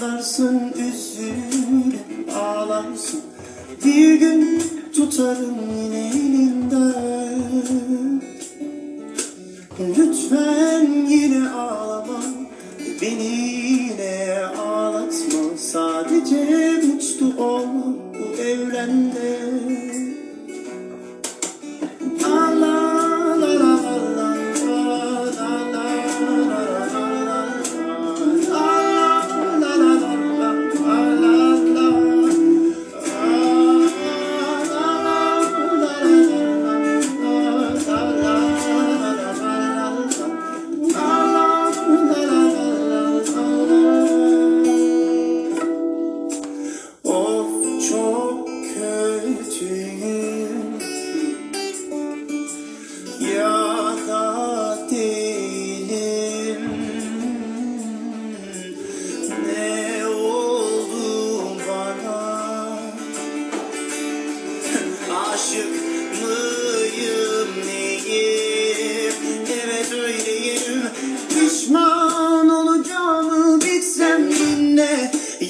Ağlarsın üzülür ağlarsın. Bir gün tutarım yine.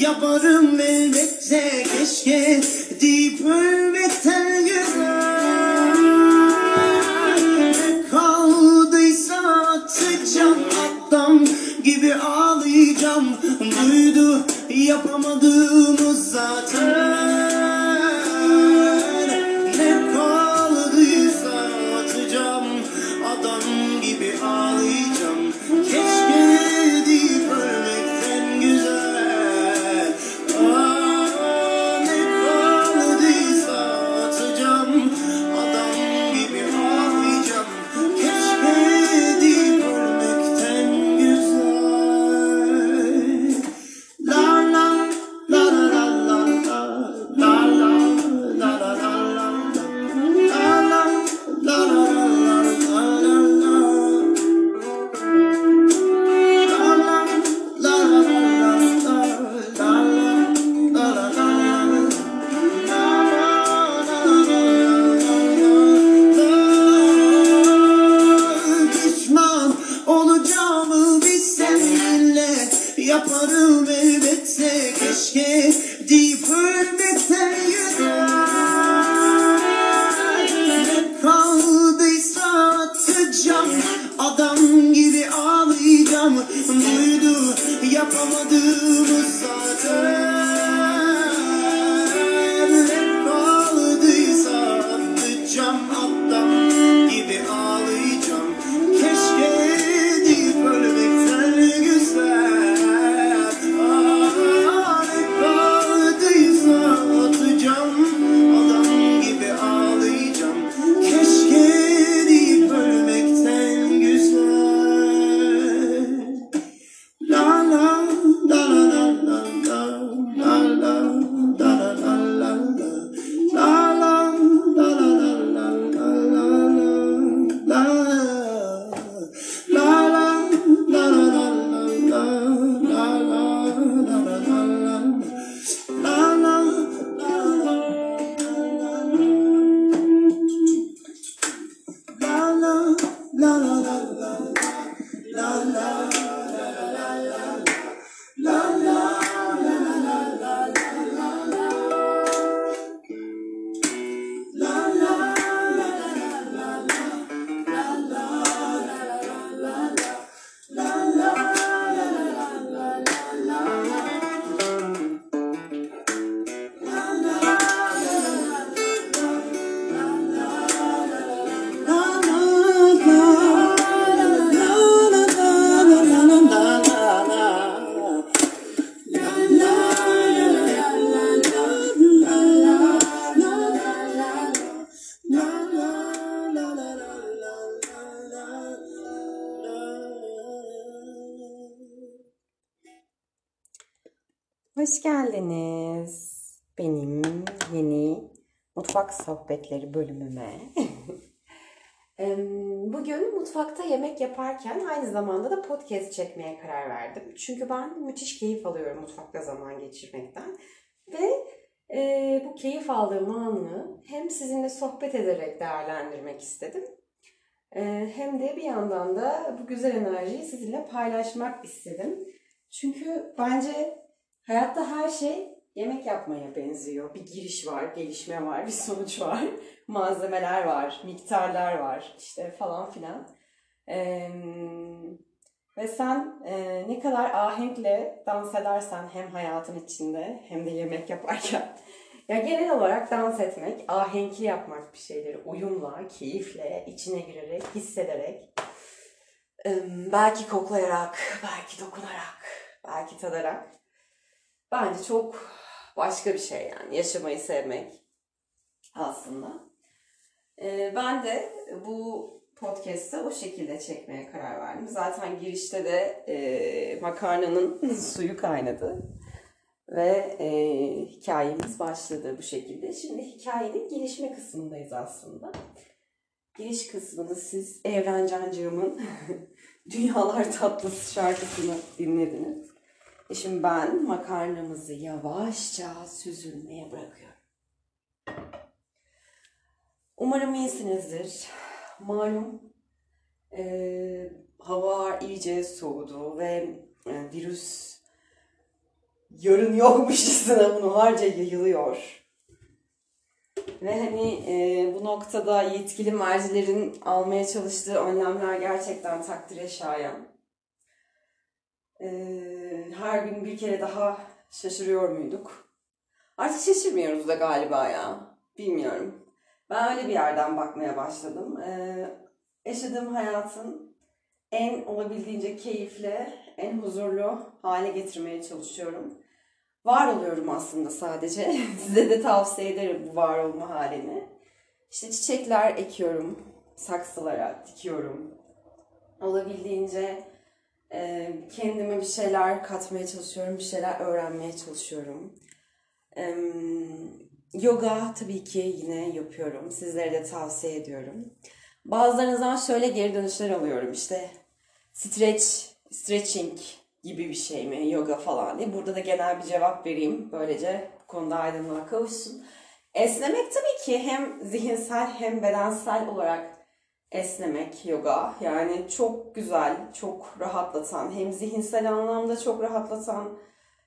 yaparım elbette keşke deyip. Mutfak sohbetleri bölümüme. Bugün mutfakta yemek yaparken aynı zamanda da podcast çekmeye karar verdim. Çünkü ben müthiş keyif alıyorum mutfakta zaman geçirmekten. Ve e, bu keyif aldığım anı hem sizinle sohbet ederek değerlendirmek istedim. E, hem de bir yandan da bu güzel enerjiyi sizinle paylaşmak istedim. Çünkü bence hayatta her şey yemek yapmaya benziyor. Bir giriş var, gelişme var, bir sonuç var. Malzemeler var, miktarlar var işte falan filan. Ee, ve sen e, ne kadar ahenkle dans edersen hem hayatın içinde hem de yemek yaparken ya genel olarak dans etmek, ahenkli yapmak bir şeyleri uyumla, keyifle, içine girerek, hissederek, belki koklayarak, belki dokunarak, belki tadarak bence çok başka bir şey yani yaşamayı sevmek aslında. Ben de bu podcast'ı o şekilde çekmeye karar verdim. Zaten girişte de e, makarnanın suyu kaynadı. Ve e, hikayemiz başladı bu şekilde. Şimdi hikayenin gelişme kısmındayız aslında. Giriş kısmını siz Evren Cancığımın Dünyalar Tatlısı şarkısını dinlediniz. E şimdi ben makarnamızı yavaşça süzülmeye bırakıyorum. Umarım iyisinizdir. Malum e, hava iyice soğudu ve e, virüs yarın yokmuşçasına bunu harca yayılıyor. Ve hani e, bu noktada yetkili mercilerin almaya çalıştığı önlemler gerçekten takdire şayan. Her gün bir kere daha şaşırıyor muyduk? Artık şaşırmıyoruz da galiba ya. Bilmiyorum. Ben öyle bir yerden bakmaya başladım. E, yaşadığım hayatın en olabildiğince keyifli, en huzurlu hale getirmeye çalışıyorum. Var oluyorum aslında sadece. Size de tavsiye ederim bu var olma halini. İşte çiçekler ekiyorum, saksılara dikiyorum. Olabildiğince kendime bir şeyler katmaya çalışıyorum, bir şeyler öğrenmeye çalışıyorum. Yoga tabii ki yine yapıyorum. Sizlere de tavsiye ediyorum. Bazılarınızdan şöyle geri dönüşler alıyorum işte stretch, stretching gibi bir şey mi yoga falan diye. Burada da genel bir cevap vereyim. Böylece bu konuda aydınlığa kavuşsun. Esnemek tabii ki hem zihinsel hem bedensel olarak esnemek yoga. Yani çok güzel, çok rahatlatan, hem zihinsel anlamda çok rahatlatan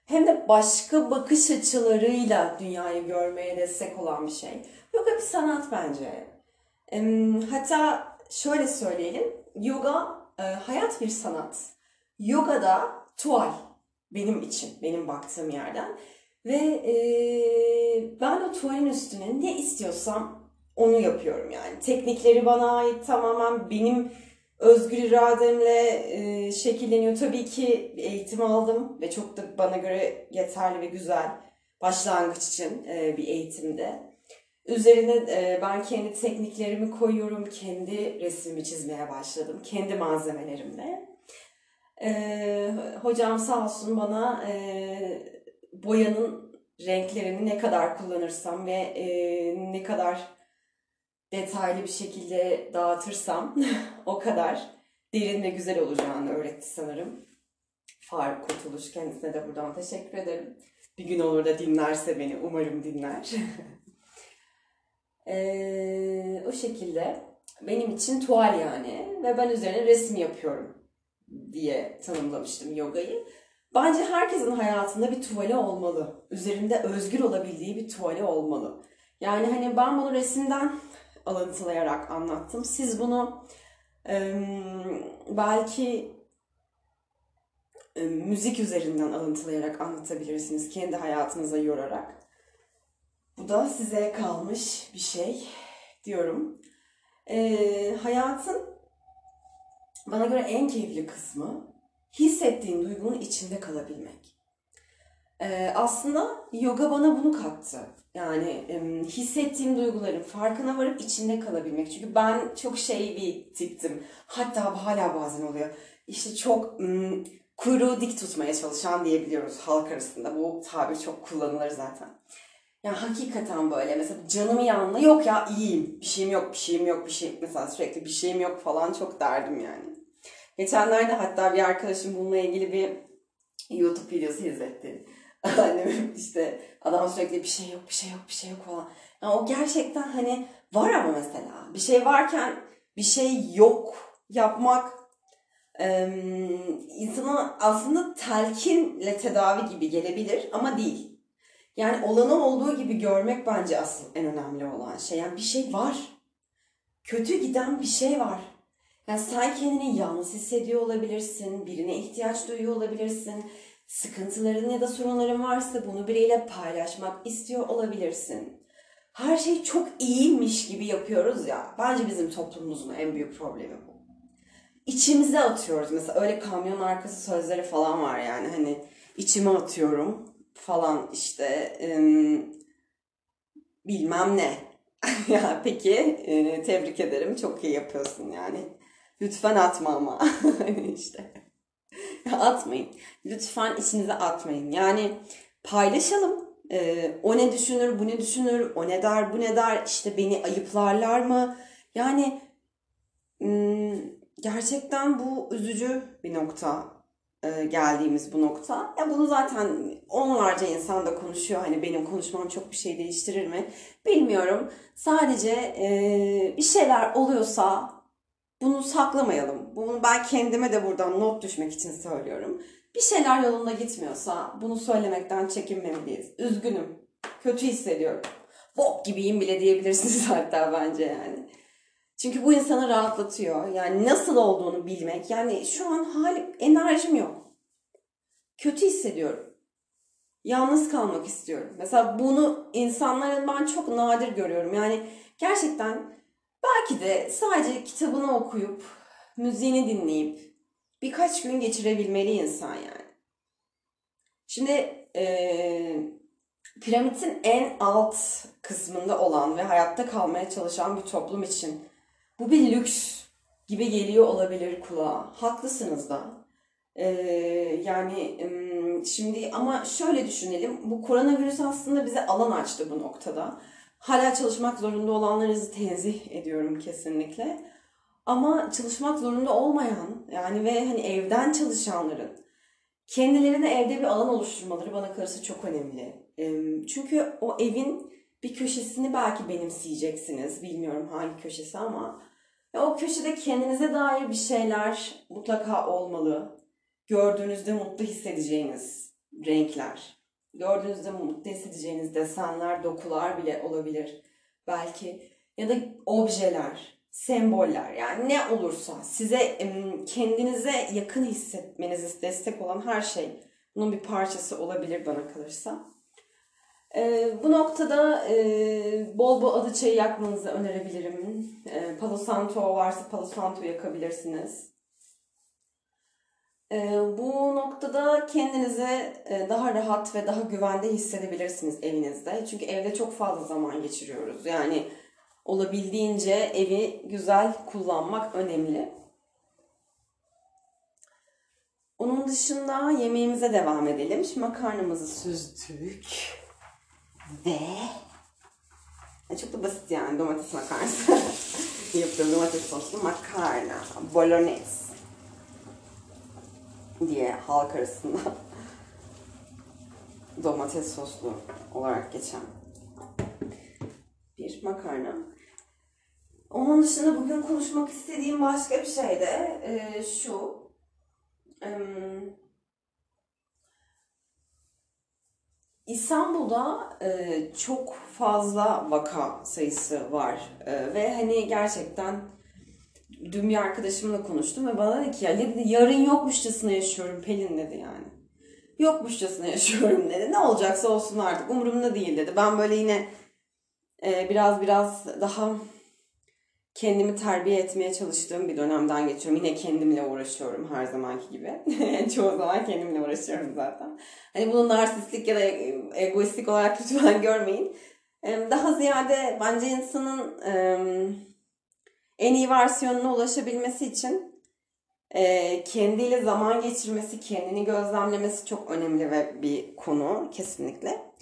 hem de başka bakış açılarıyla dünyayı görmeye destek olan bir şey. Yoga bir sanat bence. Hatta şöyle söyleyelim. Yoga e, hayat bir sanat. Yoga da tuval benim için, benim baktığım yerden. Ve e, ben o tuvalin üstüne ne istiyorsam onu yapıyorum yani. Teknikleri bana ait tamamen benim özgür irademle e, şekilleniyor. Tabii ki eğitim aldım ve çok da bana göre yeterli ve güzel başlangıç için e, bir eğitimde. Üzerine e, ben kendi tekniklerimi koyuyorum, kendi resmimi çizmeye başladım, kendi malzemelerimle. E, hocam sağ olsun bana e, boyanın renklerini ne kadar kullanırsam ve e, ne kadar detaylı bir şekilde dağıtırsam o kadar derin ve güzel olacağını öğretti sanırım. Faruk Kurtuluş kendisine de buradan teşekkür ederim. Bir gün olur da dinlerse beni umarım dinler. ee, o şekilde benim için tuval yani ve ben üzerine resim yapıyorum diye tanımlamıştım yogayı. Bence herkesin hayatında bir tuvali olmalı. Üzerinde özgür olabildiği bir tuvali olmalı. Yani hani ben bunu resimden alıntılayarak anlattım. Siz bunu e, belki e, müzik üzerinden alıntılayarak anlatabilirsiniz. Kendi hayatınıza yorarak. Bu da size kalmış bir şey diyorum. E, hayatın bana göre en keyifli kısmı hissettiğin duygunun içinde kalabilmek. Ee, aslında yoga bana bunu kattı. Yani hissettiğim duyguların farkına varıp içinde kalabilmek. Çünkü ben çok şey bir tiptim. Hatta hala bazen oluyor. İşte çok m, kuyruğu dik tutmaya çalışan diyebiliyoruz halk arasında. Bu tabir çok kullanılır zaten. Yani hakikaten böyle mesela canımı yanına yok ya iyiyim. Bir şeyim yok, bir şeyim yok, bir şeyim mesela sürekli bir şeyim yok falan çok derdim yani. Geçenlerde hatta bir arkadaşım bununla ilgili bir YouTube videosu izletti. Annem işte adam sürekli bir şey yok, bir şey yok, bir şey yok falan. Yani o gerçekten hani var ama mesela bir şey varken bir şey yok yapmak e, insana aslında telkinle tedavi gibi gelebilir ama değil. Yani olanı olduğu gibi görmek bence asıl en önemli olan şey. Yani bir şey var. Kötü giden bir şey var. Yani sen kendini yalnız hissediyor olabilirsin, birine ihtiyaç duyuyor olabilirsin, sıkıntıların ya da sorunların varsa bunu biriyle paylaşmak istiyor olabilirsin. Her şey çok iyiymiş gibi yapıyoruz ya. Bence bizim toplumumuzun en büyük problemi bu. İçimize atıyoruz. Mesela öyle kamyon arkası sözleri falan var yani hani içime atıyorum falan işte bilmem ne. ya peki e, tebrik ederim çok iyi yapıyorsun yani. Lütfen atma ama işte. atmayın. Lütfen içinize atmayın. Yani paylaşalım. Ee, o ne düşünür, bu ne düşünür, o ne der, bu ne der, işte beni ayıplarlar mı? Yani gerçekten bu üzücü bir nokta e, geldiğimiz bu nokta. Ya bunu zaten onlarca insan da konuşuyor. Hani benim konuşmam çok bir şey değiştirir mi? Bilmiyorum. Sadece e, bir şeyler oluyorsa bunu saklamayalım. Bunu ben kendime de buradan not düşmek için söylüyorum. Bir şeyler yolunda gitmiyorsa bunu söylemekten çekinmemeliyiz. Üzgünüm. Kötü hissediyorum. Bok gibiyim bile diyebilirsiniz hatta bence yani. Çünkü bu insanı rahatlatıyor. Yani nasıl olduğunu bilmek. Yani şu an halim, enerjim yok. Kötü hissediyorum. Yalnız kalmak istiyorum. Mesela bunu insanların ben çok nadir görüyorum. Yani gerçekten belki de sadece kitabını okuyup, müziğini dinleyip birkaç gün geçirebilmeli insan yani. Şimdi ee, piramidin en alt kısmında olan ve hayatta kalmaya çalışan bir toplum için bu bir lüks gibi geliyor olabilir kulağa. Haklısınız da. Ee, yani şimdi ama şöyle düşünelim. Bu koronavirüs aslında bize alan açtı bu noktada. Hala çalışmak zorunda olanlarınızı tenzih ediyorum kesinlikle. Ama çalışmak zorunda olmayan yani ve hani evden çalışanların kendilerine evde bir alan oluşturmaları bana kalırsa çok önemli. Çünkü o evin bir köşesini belki benimseyeceksiniz. Bilmiyorum hangi köşesi ama o köşede kendinize dair bir şeyler mutlaka olmalı. Gördüğünüzde mutlu hissedeceğiniz renkler. Gördüğünüzde mutlu hissedeceğiniz desenler, dokular bile olabilir. Belki ya da objeler, semboller yani ne olursa size kendinize yakın hissetmenizi destek olan her şey bunun bir parçası olabilir bana kalırsa. E, bu noktada e, bol bol adı çayı yakmanızı önerebilirim. E, Palo Santo varsa Palo Santo yakabilirsiniz. E, bu noktada kendinizi e, daha rahat ve daha güvende hissedebilirsiniz evinizde. Çünkü evde çok fazla zaman geçiriyoruz. Yani olabildiğince evi güzel kullanmak önemli. Onun dışında yemeğimize devam edelim. Şimdi makarnamızı süzdük. Ve çok da basit yani domates makarnası. Yapıyorum domates soslu makarna. Bolognese diye halk arasında domates soslu olarak geçen bir makarna. Onun dışında bugün konuşmak istediğim başka bir şey de e, şu. E, İstanbul'da e, çok fazla vaka sayısı var e, ve hani gerçekten dün bir arkadaşımla konuştum ve bana dedi ki ya dedi, yarın yokmuşçasına yaşıyorum Pelin dedi yani. Yokmuşçasına yaşıyorum dedi. Ne olacaksa olsun artık umurumda değil dedi. Ben böyle yine e, biraz biraz daha kendimi terbiye etmeye çalıştığım bir dönemden geçiyorum. Yine kendimle uğraşıyorum her zamanki gibi. Çoğu zaman kendimle uğraşıyorum zaten. Hani bunu narsistlik ya da egoistik olarak lütfen görmeyin. Daha ziyade bence insanın en iyi versiyonuna ulaşabilmesi için Ee, kendiyle zaman geçirmesi, kendini gözlemlemesi çok önemli ve bir konu kesinlikle.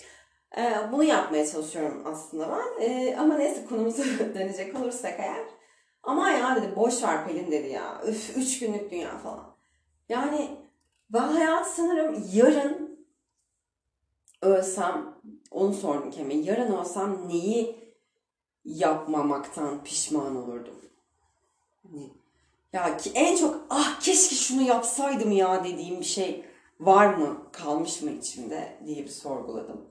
Ee, bunu yapmaya çalışıyorum aslında ben. Ee, ama neyse konumuza dönecek olursak eğer. Ama ya dedi boş ver Pelin dedi ya. Üf, üç günlük dünya falan. Yani ben hayat sanırım yarın ölsem, onu sordum kendime. Yarın ölsem neyi yapmamaktan pişman olurdum? Hani, ya ki en çok ah keşke şunu yapsaydım ya dediğim bir şey var mı, kalmış mı içimde diye bir sorguladım.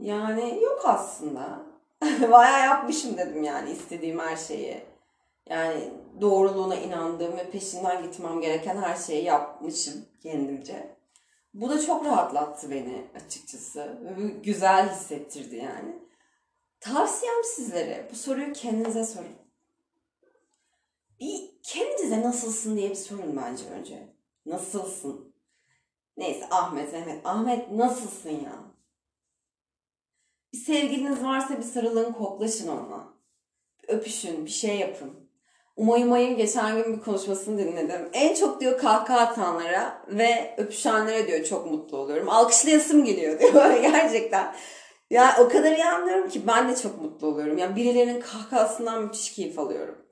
Yani yok aslında. Bayağı yapmışım dedim yani istediğim her şeyi. Yani doğruluğuna inandığım ve peşinden gitmem gereken her şeyi yapmışım kendimce. Bu da çok rahatlattı beni açıkçası. Güzel hissettirdi yani. Tavsiyem sizlere bu soruyu kendinize sorun. Bir kendinize nasılsın diye bir sorun bence önce. Nasılsın? Neyse Ahmet, Mehmet. Ahmet nasılsın ya? Bir sevgiliniz varsa bir sarılın, koklaşın onunla. Öpüşün, bir şey yapın. Umay Umay'ın geçen gün bir konuşmasını dinledim. En çok diyor kahkaha atanlara ve öpüşenlere diyor çok mutlu oluyorum. Alkışlayasım geliyor diyor gerçekten. Ya o kadar iyi anlıyorum ki ben de çok mutlu oluyorum. Yani birilerinin kahkahasından müthiş keyif alıyorum.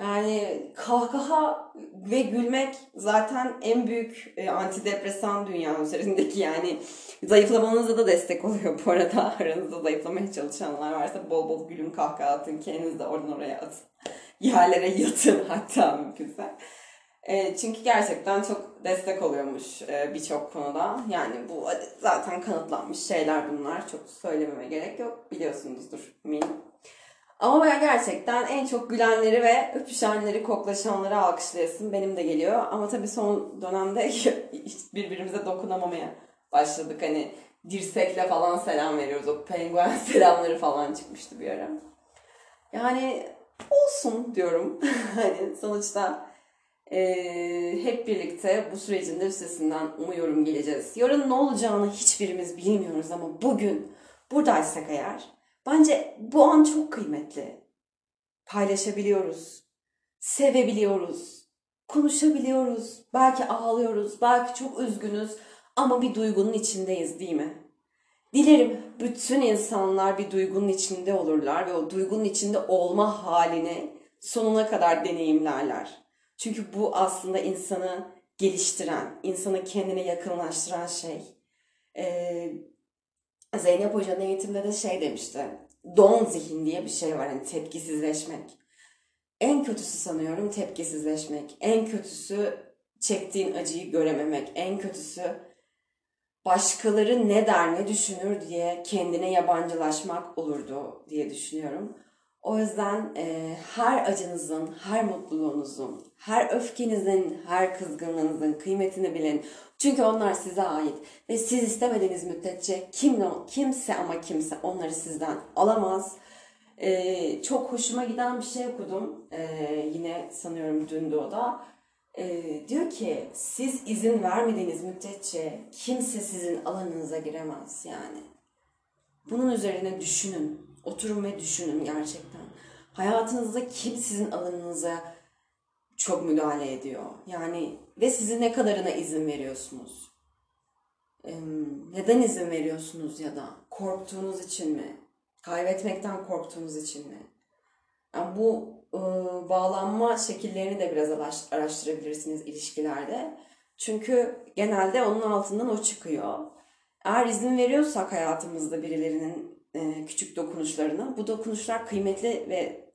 Yani kahkaha ve gülmek zaten en büyük e, antidepresan dünya üzerindeki yani zayıflamanıza da destek oluyor bu arada. Aranızda zayıflamaya çalışanlar varsa bol bol gülün kahkaha atın. Kendiniz de oradan oraya atın. Yerlere yatın hatta mümkünse. E, çünkü gerçekten çok destek oluyormuş e, birçok konuda. Yani bu zaten kanıtlanmış şeyler bunlar. Çok söylememe gerek yok. Biliyorsunuzdur eminim. Ama ben gerçekten en çok gülenleri ve öpüşenleri, koklaşanları alkışlayasın benim de geliyor. Ama tabii son dönemde birbirimize dokunamamaya başladık. Hani dirsekle falan selam veriyoruz. O penguen selamları falan çıkmıştı bir ara. Yani olsun diyorum. hani sonuçta e, hep birlikte bu sürecin de üstesinden umuyorum geleceğiz. Yarın ne olacağını hiçbirimiz bilmiyoruz ama bugün buradaysak eğer Bence bu an çok kıymetli. Paylaşabiliyoruz, sevebiliyoruz, konuşabiliyoruz, belki ağlıyoruz, belki çok üzgünüz ama bir duygunun içindeyiz değil mi? Dilerim bütün insanlar bir duygunun içinde olurlar ve o duygunun içinde olma halini sonuna kadar deneyimlerler. Çünkü bu aslında insanı geliştiren, insanı kendine yakınlaştıran şey. Ee, Zeynep Hoca'nın eğitimde de şey demişti. Don zihin diye bir şey var hani tepkisizleşmek. En kötüsü sanıyorum tepkisizleşmek. En kötüsü çektiğin acıyı görememek. En kötüsü başkaları ne der ne düşünür diye kendine yabancılaşmak olurdu diye düşünüyorum. O yüzden e, her acınızın, her mutluluğunuzun, her öfkenizin, her kızgınlığınızın kıymetini bilin. Çünkü onlar size ait ve siz istemediğiniz müddetçe kim, kimse ama kimse onları sizden alamaz. E, çok hoşuma giden bir şey okudum. E, yine sanıyorum dün de o da. E, diyor ki siz izin vermediğiniz müddetçe kimse sizin alanınıza giremez yani. Bunun üzerine düşünün. Oturun ve düşünün gerçekten. Hayatınızda kim sizin alanınıza çok müdahale ediyor? Yani ve sizin ne kadarına izin veriyorsunuz? Neden izin veriyorsunuz ya da korktuğunuz için mi? Kaybetmekten korktuğunuz için mi? Yani bu e, bağlanma şekillerini de biraz araştırabilirsiniz ilişkilerde. Çünkü genelde onun altından o çıkıyor. Eğer izin veriyorsak hayatımızda birilerinin e, küçük dokunuşlarına. Bu dokunuşlar kıymetli ve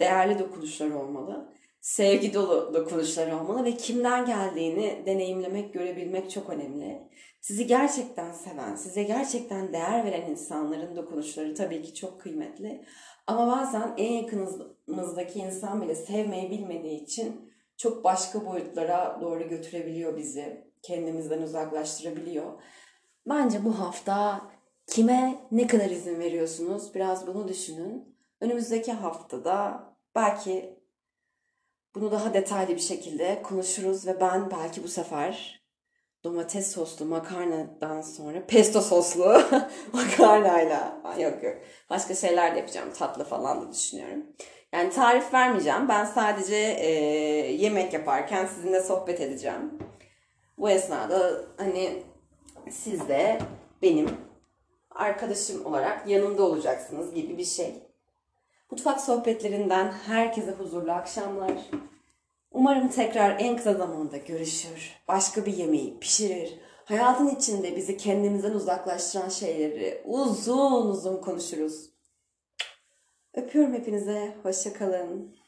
değerli dokunuşlar olmalı. Sevgi dolu dokunuşlar olmalı ve kimden geldiğini deneyimlemek, görebilmek çok önemli. Sizi gerçekten seven, size gerçekten değer veren insanların dokunuşları tabii ki çok kıymetli. Ama bazen en yakınımızdaki insan bile sevmeyi bilmediği için çok başka boyutlara doğru götürebiliyor bizi. Kendimizden uzaklaştırabiliyor. Bence bu hafta Kime ne kadar izin veriyorsunuz? Biraz bunu düşünün. Önümüzdeki haftada belki bunu daha detaylı bir şekilde konuşuruz ve ben belki bu sefer domates soslu makarnadan sonra pesto soslu makarnayla yok yok başka şeyler de yapacağım tatlı falan da düşünüyorum. Yani tarif vermeyeceğim. Ben sadece e, yemek yaparken sizinle sohbet edeceğim. Bu esnada hani siz de benim arkadaşım olarak yanımda olacaksınız gibi bir şey. Mutfak sohbetlerinden herkese huzurlu akşamlar. Umarım tekrar en kısa zamanda görüşür. Başka bir yemeği pişirir. Hayatın içinde bizi kendimizden uzaklaştıran şeyleri uzun uzun konuşuruz. Öpüyorum hepinize. Hoşça kalın.